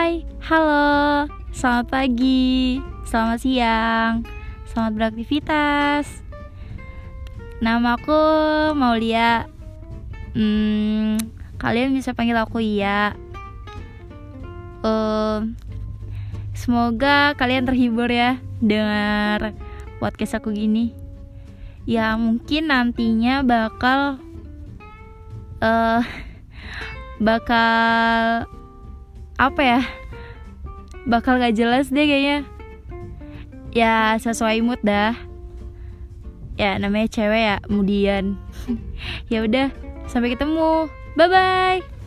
Halo, selamat pagi, selamat siang, selamat beraktivitas. Namaku Maulia. Hmm, kalian bisa panggil aku Iya. Um, semoga kalian terhibur ya dengar podcast aku gini. Ya mungkin nantinya bakal uh, bakal apa ya bakal gak jelas deh kayaknya. Ya sesuai mood dah. Ya namanya cewek ya kemudian. Ya udah sampai ketemu. Bye bye